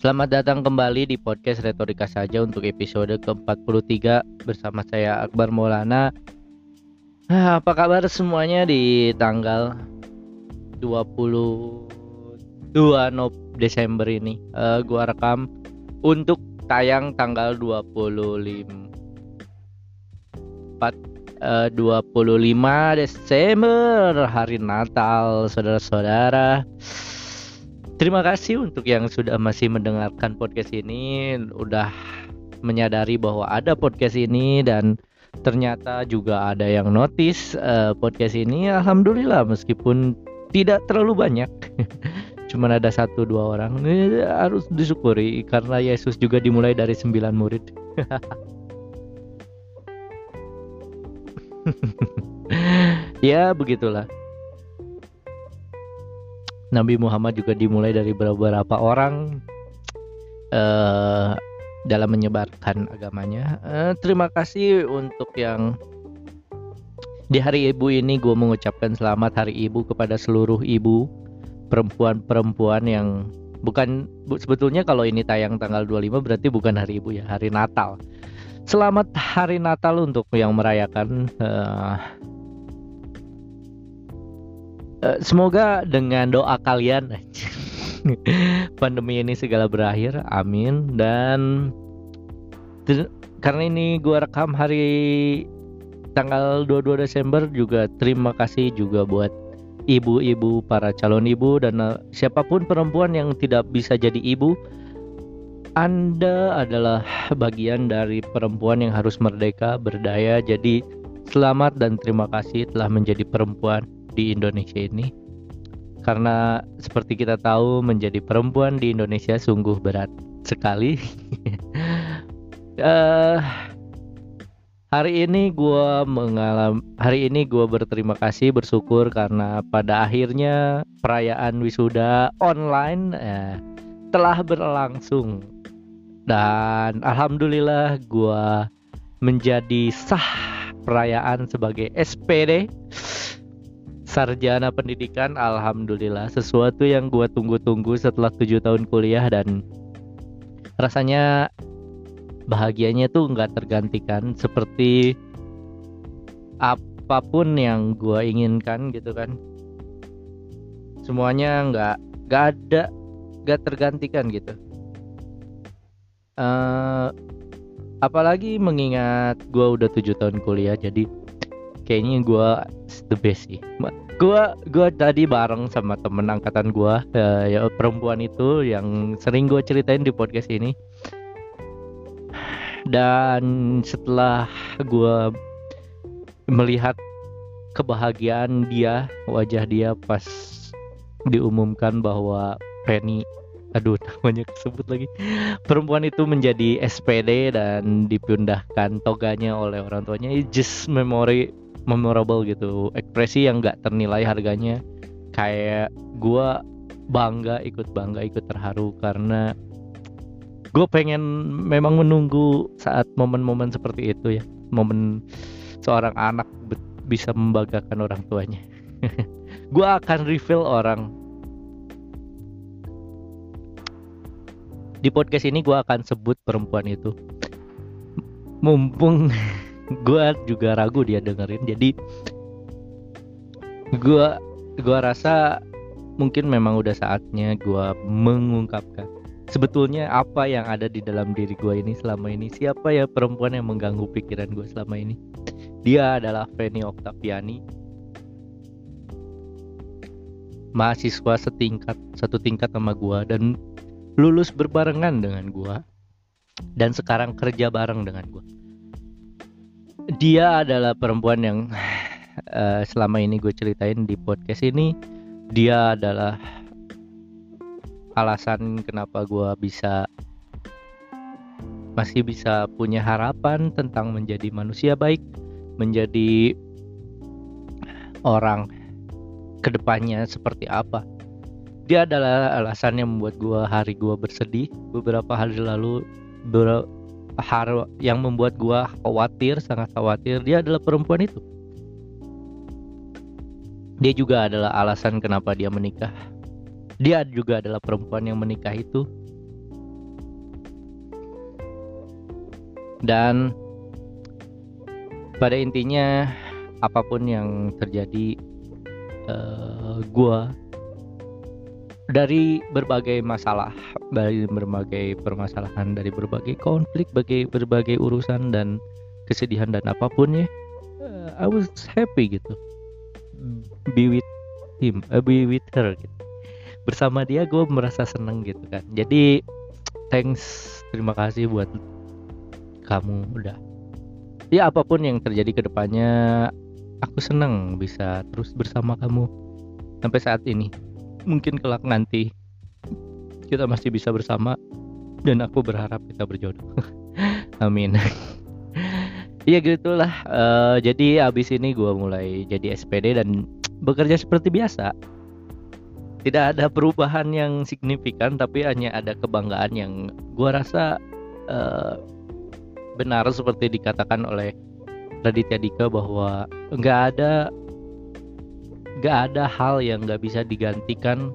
Selamat datang kembali di podcast Retorika saja untuk episode ke-43 bersama saya Akbar Maulana. Ah, apa kabar semuanya di tanggal 22 Nov Desember ini? Uh, gua rekam untuk tayang tanggal 25 4 uh, 25 Desember hari Natal saudara-saudara. Terima kasih untuk yang sudah masih mendengarkan podcast ini, udah menyadari bahwa ada podcast ini dan ternyata juga ada yang notice uh, podcast ini. Alhamdulillah meskipun tidak terlalu banyak. Cuman ada satu dua orang ini harus disyukuri karena Yesus juga dimulai dari sembilan murid. ya begitulah Nabi Muhammad juga dimulai dari beberapa orang uh, dalam menyebarkan agamanya. Uh, terima kasih untuk yang di hari ibu ini gue mengucapkan selamat hari ibu kepada seluruh ibu perempuan-perempuan yang bukan bu, sebetulnya kalau ini tayang tanggal 25 berarti bukan hari ibu ya hari Natal. Selamat hari Natal untuk yang merayakan uh, semoga dengan doa kalian pandemi ini segala berakhir amin. Dan karena ini gua rekam hari tanggal 22 Desember juga terima kasih juga buat ibu-ibu para calon ibu dan uh, siapa pun perempuan yang tidak bisa jadi ibu Anda adalah bagian dari perempuan yang harus merdeka berdaya. Jadi selamat dan terima kasih telah menjadi perempuan di Indonesia ini. Karena seperti kita tahu menjadi perempuan di Indonesia sungguh berat sekali. uh, hari ini gue mengalami hari ini gue berterima kasih bersyukur karena pada akhirnya perayaan wisuda online uh, telah berlangsung. Dan alhamdulillah gue menjadi sah perayaan sebagai SPD sarjana pendidikan alhamdulillah. Sesuatu yang gua tunggu-tunggu setelah tujuh tahun kuliah dan rasanya bahagianya tuh nggak tergantikan. Seperti apa pun yang gua inginkan gitu kan. Semuanya nggak nggak ada nggak tergantikan gitu. Uh, apalagi mengingat gua udah tujuh tahun kuliah jadi kayaknya gue the best sih. Gue gue tadi bareng sama temen angkatan gue uh, ya perempuan itu yang sering gue ceritain di podcast ini. Dan setelah gue melihat kebahagiaan dia wajah dia pas diumumkan bahwa Penny aduh namanya kesebut lagi. Perempuan itu menjadi SPD dan dipindahkan toganya oleh orang tuanya. Just memory memorable gitu. Ekspresi yang nggak ternilai harganya. Kayak gue bangga ikut bangga ikut terharu karena gue pengen memang menunggu saat momen-momen seperti itu ya. Momen seorang anak bisa membanggakan orang tuanya. Gue akan reveal orang. Di podcast ini gue akan sebut perempuan itu. Mumpung gue juga ragu dia dengerin jadi gue gue rasa mungkin memang udah saatnya gue mengungkapkan sebetulnya apa yang ada di dalam diri gue ini selama ini. Siapa ya perempuan yang mengganggu pikiran gue selama ini? Dia adalah Feni Oktaviani mahasiswa setingkat satu tingkat sama gue dan lulus berbarengan dengan gue dan sekarang kerja bareng dengan gue dia adalah perempuan yang uh, selama ini gue ceritain di podcast ini dia adalah alasan kenapa gue bisa masih bisa punya harapan tentang menjadi manusia baik menjadi orang ke depannya seperti apa. Dia adalah alasan yang membuat gue hari gue bersedih beberapa hari lalu Hal yang membuat gua khawatir sangat khawatir dia adalah perempuan itu. Dia juga adalah alasan kenapa dia menikah. Dia juga adalah perempuan yang menikah itu. Dan pada intinya apa pun yang terjadi uh, gua dari berbagai masalah, dari berbagai permasalahan, dari berbagai konflik, berbagai berbagai urusan dan kesedihan dan apa pun ya, uh, I was happy gitu, be with him, uh, be with her gitu. Bersama dia gue merasa seneng gitu kan. Jadi thanks, terima kasih buat kamu udah. Ya apa pun yang terjadi ke depannya, aku seneng bisa terus bersama kamu sampai saat ini mungkin kelak nanti kita masih bisa bersama dan aku berharap kita berjodoh. Amin. Iya gitulah. Uh, jadi abis ini gue mulai jadi SPD dan bekerja seperti biasa. Tidak ada perubahan yang signifikan tapi hanya ada kebanggaan yang gue rasa uh, benar seperti dikatakan oleh Raditya Dika bahwa nggak ada gak ada hal yang gak bisa digantikan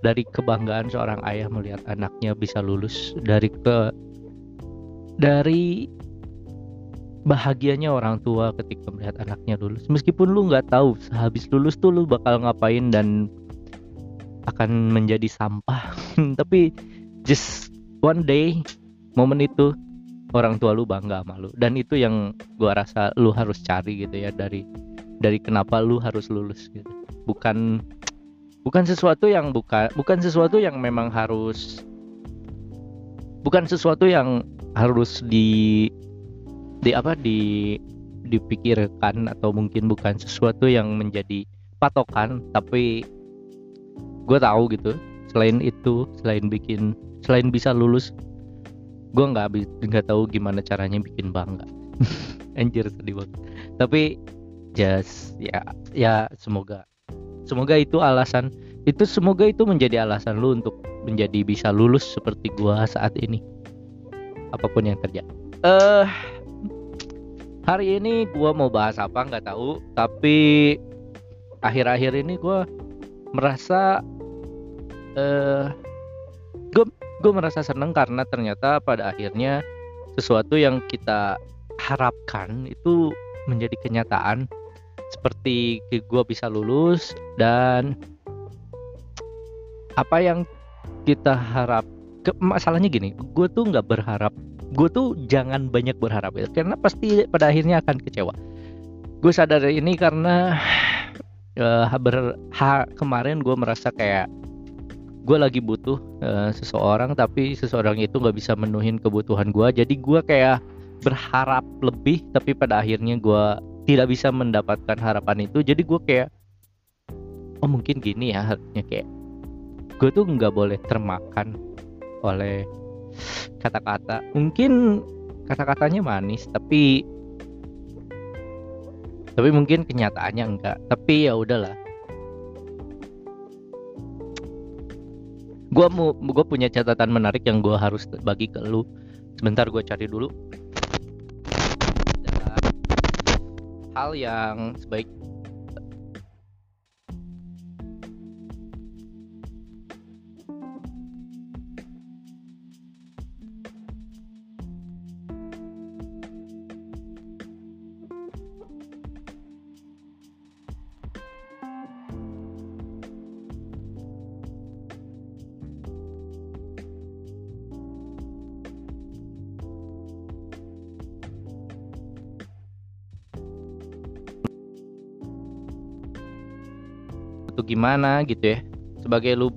dari kebanggaan seorang ayah melihat anaknya bisa lulus dari ke dari bahagianya orang tua ketika melihat anaknya lulus. Meskipun lu nggak tahu sehabis lulus tuh lu bakal ngapain dan akan menjadi sampah. Tapi just one day momen itu orang tua lu bangga sama lu. Dan itu yang gua rasa lu harus cari gitu ya dari dari kenapa lu harus lulus gitu. Bukan bukan sesuatu yang bukan bukan sesuatu yang memang harus bukan sesuatu yang harus di di apa di dipikirkan atau mungkin bukan sesuatu yang menjadi patokan tapi gue tahu gitu selain itu selain bikin selain bisa lulus gue nggak nggak tahu gimana caranya bikin bangga. Anjir sedih banget. Tapi just ya ya semoga. Semoga itu alasan itu semoga itu menjadi alasan lu untuk menjadi bisa lulus seperti gua saat ini. Apa pun yang terjadi eh uh, hari ini gua mau bahas apa nggak tahu tapi akhir-akhir ini gua merasa eh uh, gue gue merasa seneng karena ternyata pada akhirnya sesuatu yang kita harapkan itu menjadi kenyataan seperti gue bisa lulus dan apa yang kita harap ke, masalahnya gini gue tuh nggak berharap gue tuh jangan banyak berharap ya karena pasti pada akhirnya akan kecewa. Gue sadar ini karena uh, ber, ha, kemarin gue merasa kayak gue lagi butuh uh, seseorang tapi seseorang itu nggak bisa menuhin kebutuhan gue jadi gue kayak berharap lebih tapi pada akhirnya gue tidak bisa mendapatkan harapan itu jadi gue kayak oh mungkin gini ya harusnya kayak gue tuh nggak boleh termakan oleh kata-kata. Mungkin kata-katanya manis tapi tapi mungkin kenyataannya enggak. Tapi ya udahlah. Gue mau gue punya catatan menarik yang gue harus bagi ke lu. Sebentar gue cari dulu hal yang sebaik gimana gitu ya. Sebagai lu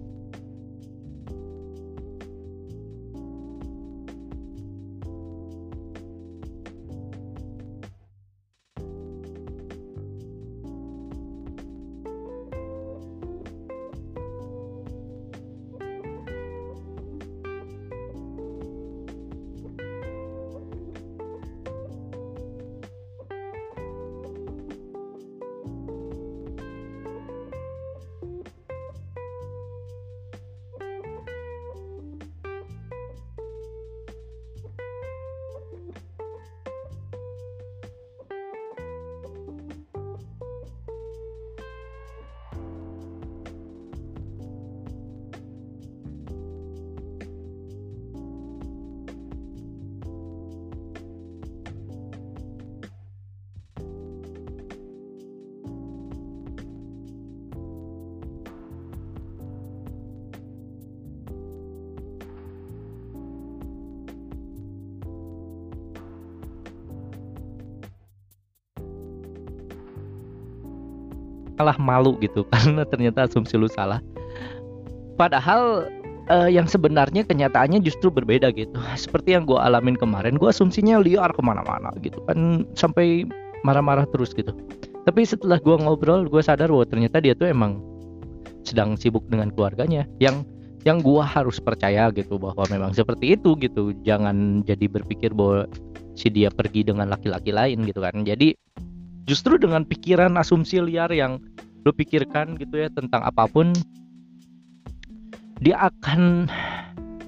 malah malu gitu karena ternyata asumsi lu salah. Padahal uh, yang sebenarnya kenyataannya justru berbeda gitu. Seperti yang gue alamin kemarin gue asumsinya liar ke mana-mana gitu kan sampai marah-marah terus gitu. Tapi setelah gue ngobrol gue sadar bahwa ternyata dia tuh emang sedang sibuk dengan keluarganya. Yang yang gue harus percaya gitu bahwa memang seperti itu gitu. Jangan jadi berpikir bahwa si dia pergi dengan laki-laki lain gitu kan. Jadi justru dengan pikiran asumsi liar yang lo pikirkan gitu ya tentang apa pun dia akan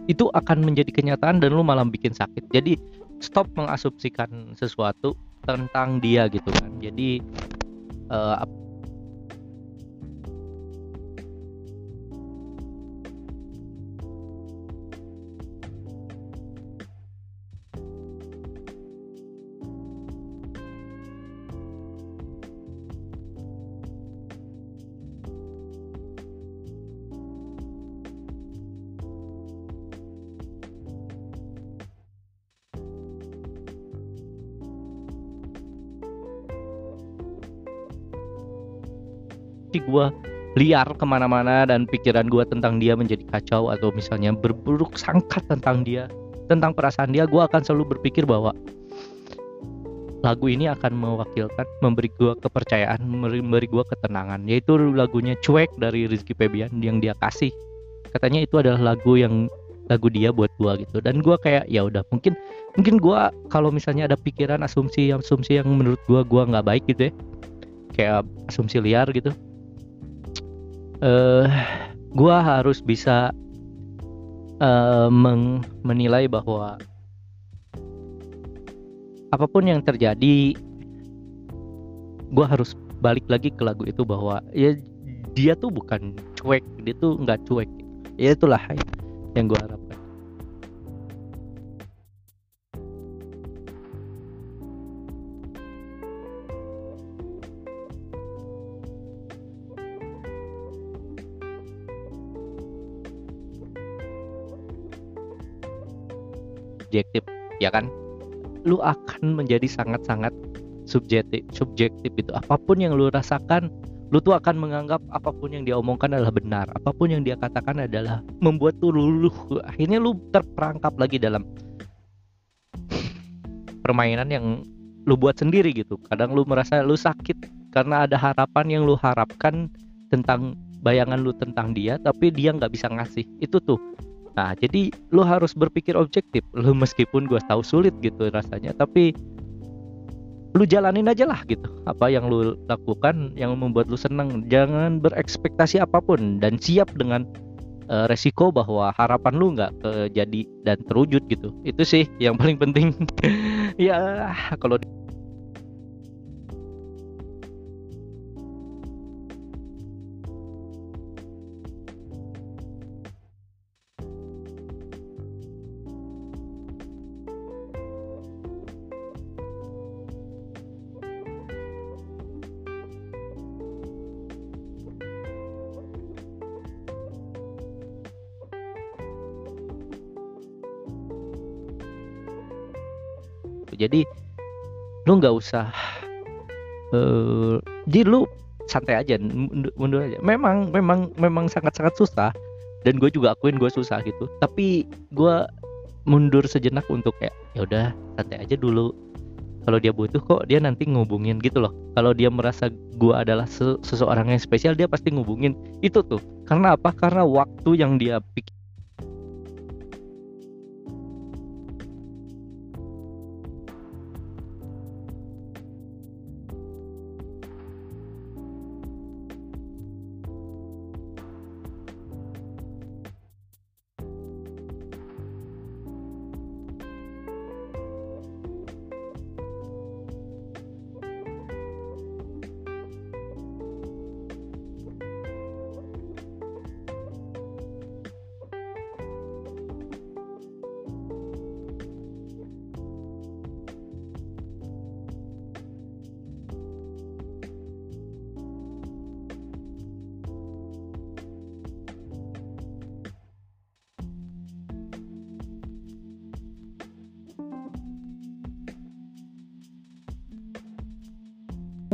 itu akan menjadi kenyataan dan lu malah bikin sakit. Jadi stop mengasumsikan sesuatu tentang dia gitu kan. Jadi uh, gue liar ke mana-mana dan pikiran gue tentang dia menjadi kacau atau misalnya berburuk sangka tentang dia tentang perasaan dia gue akan selalu berpikir bahwa lagu ini akan mewakilkan memberi gue kepercayaan memberi gue ketenangan. Yaitu lagunya cuek dari Rizky Febian yang dia kasih. Katanya itu adalah lagu yang lagu dia buat gue gitu. Dan gue kayak ya udah mungkin mungkin gue kalau misalnya ada pikiran asumsi asumsi yang menurut gue gue nggak baik gitu ya. Kayak asumsi liar gitu uh, gua harus bisa uh, menilai bahwa apa pun yang terjadi gua harus balik lagi ke lagu itu bahwa ya dia tuh bukan cuek dia tuh nggak cuek. Ya itulah yang gua harap subjektif ya kan? Lu akan menjadi sangat-sangat subjektif subjektif itu apa pun yang lu rasakan lu tuh akan menganggap apa pun yang dia omongkan adalah benar. Apa pun yang dia katakan adalah membuat tuh luluh. Akhirnya lu terperangkap lagi dalam permainan yang lu buat sendiri gitu. Kadang lu merasa lu sakit karena ada harapan yang lu harapkan tentang bayangan lu tentang dia tapi dia nggak bisa ngasih. Itu tuh Nah, jadi lu harus berpikir objektif. Lu meskipun gua tahu sulit gitu rasanya, tapi lu jalanin aja lah gitu. Apa yang lu lakukan yang membuat lu seneng. Jangan berekspektasi apa pun dan siap dengan uh, resiko bahwa harapan lu nggak terjadi dan terwujud gitu. Itu sih yang paling penting. ya, kalau jadi lu nggak usah uh, jadi lu santai aja mundur aja. Memang memang memang sangat sangat susah dan gue juga akuin gue susah gitu. Tapi gue mundur sejenak untuk kayak ya udah santai aja dulu. Kalau dia butuh kok dia nanti ngubungin gitu loh. Kalau dia merasa gue adalah seseorang yang spesial dia pasti ngubungin. Itu tuh. Karena apa? Karena waktu yang dia pikir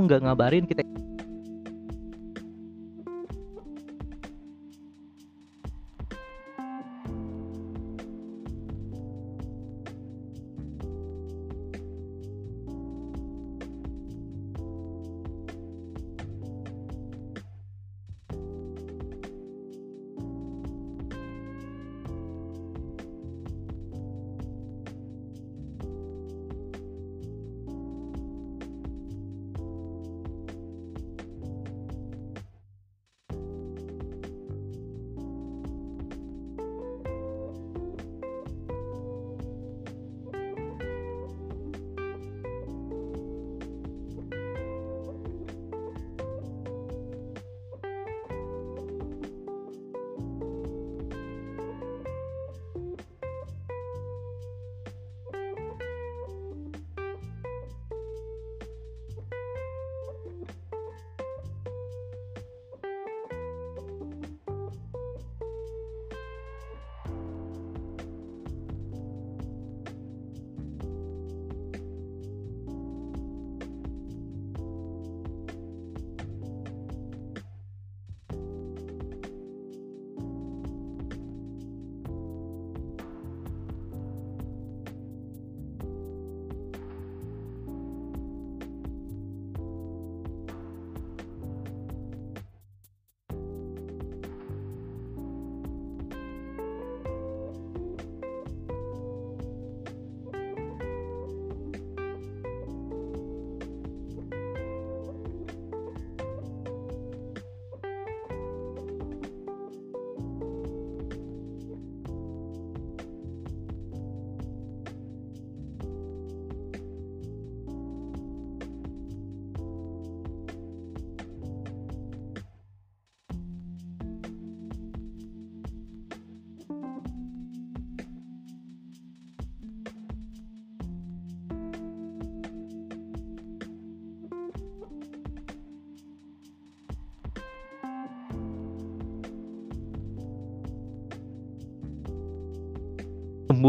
nggak ngabarin kita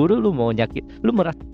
cemburu lu mau nyakit lu merasa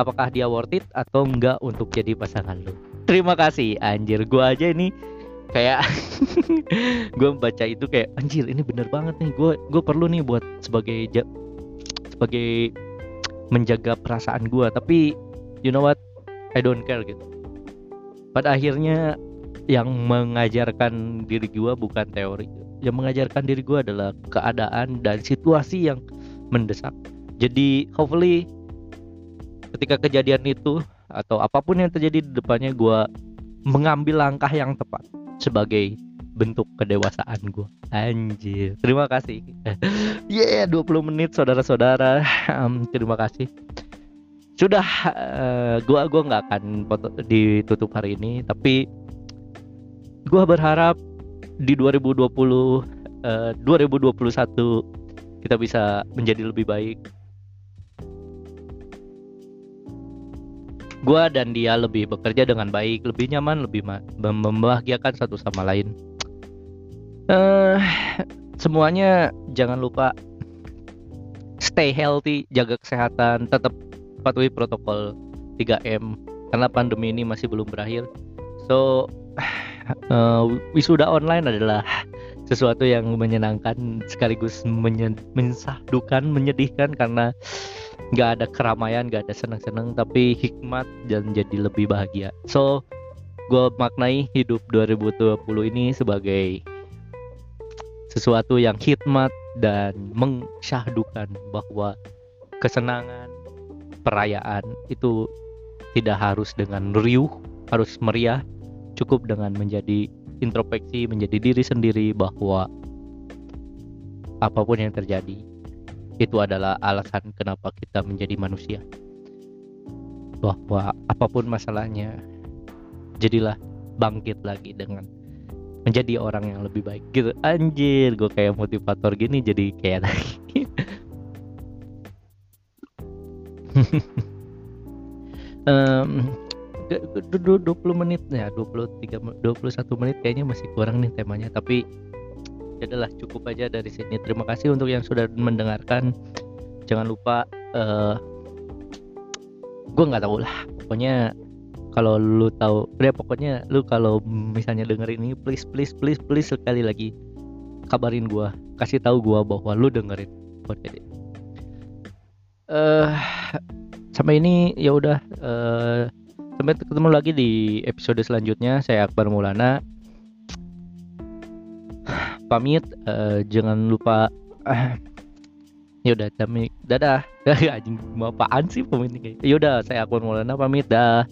apakah dia worth it atau enggak untuk jadi pasangan lu? Terima kasih. Anjir gua aja ini kayak gue baca itu kayak anjir ini bener banget nih. Gue gue perlu nih buat sebagai sebagai menjaga perasaan gue tapi you know what? I don't care gitu. Pada akhirnya yang mengajarkan diri gue bukan teori. Yang mengajarkan diri gue adalah keadaan dan situasi yang mendesak. Jadi hopefully ketika kejadian itu atau apa pun yang terjadi di depannya gue mengambil langkah yang tepat sebagai bentuk kedewasaan gue anjir. Terima kasih. Yeah 20 menit saudara-saudara. Um, terima kasih. Sudah uh, gua gua nggak akan ditutup hari ini tapi gua berharap di 2020 uh, 2021 kita bisa menjadi lebih baik gue dan dia lebih bekerja dengan baik, lebih nyaman, lebih membahagiakan satu sama lain. Uh, semuanya jangan lupa stay healthy, jaga kesehatan, tetap patuhi protokol 3M karena pandemi ini masih belum berakhir. So uh, wisuda online adalah sesuatu yang menyenangkan sekaligus menyesahdukan, menyedihkan karena nggak ada keramaian nggak ada senang-senang tapi hikmat dan jadi lebih bahagia. So gue maknai hidup 2020 ini sebagai sesuatu yang hikmat dan mengsyahdukan bahwa kesenangan perayaan itu tidak harus dengan riuh harus meriah cukup dengan menjadi introspeksi menjadi diri sendiri bahwa apa pun yang terjadi itu adalah alasan kenapa kita menjadi manusia. Bahwa apa pun masalahnya jadilah bangkit lagi dengan menjadi orang yang lebih baik. Gitu. Anjir gue kayak motivator gini jadi kayak um, 20 menit ya 23 21 menit kayaknya masih kurang nih temanya tapi adalah cukup aja dari sini. Terima kasih untuk yang sudah mendengarkan. Jangan lupa uh, eh, gue nggak tahu lah. Pokoknya kalau lu tahu ya pokoknya lu kalau misalnya denger ini please please please please sekali lagi kabarin gue kasih tahu gue bahwa lu dengerin ini. Uh, sampai ini ya udah. Uh, sampai ketemu lagi di episode selanjutnya. Saya Akbar Mulana pamit uh, jangan lupa uh, ya udah kami dadah. Anjing mau apaan sih pamit kayak ya udah saya akun Maulana pamit dah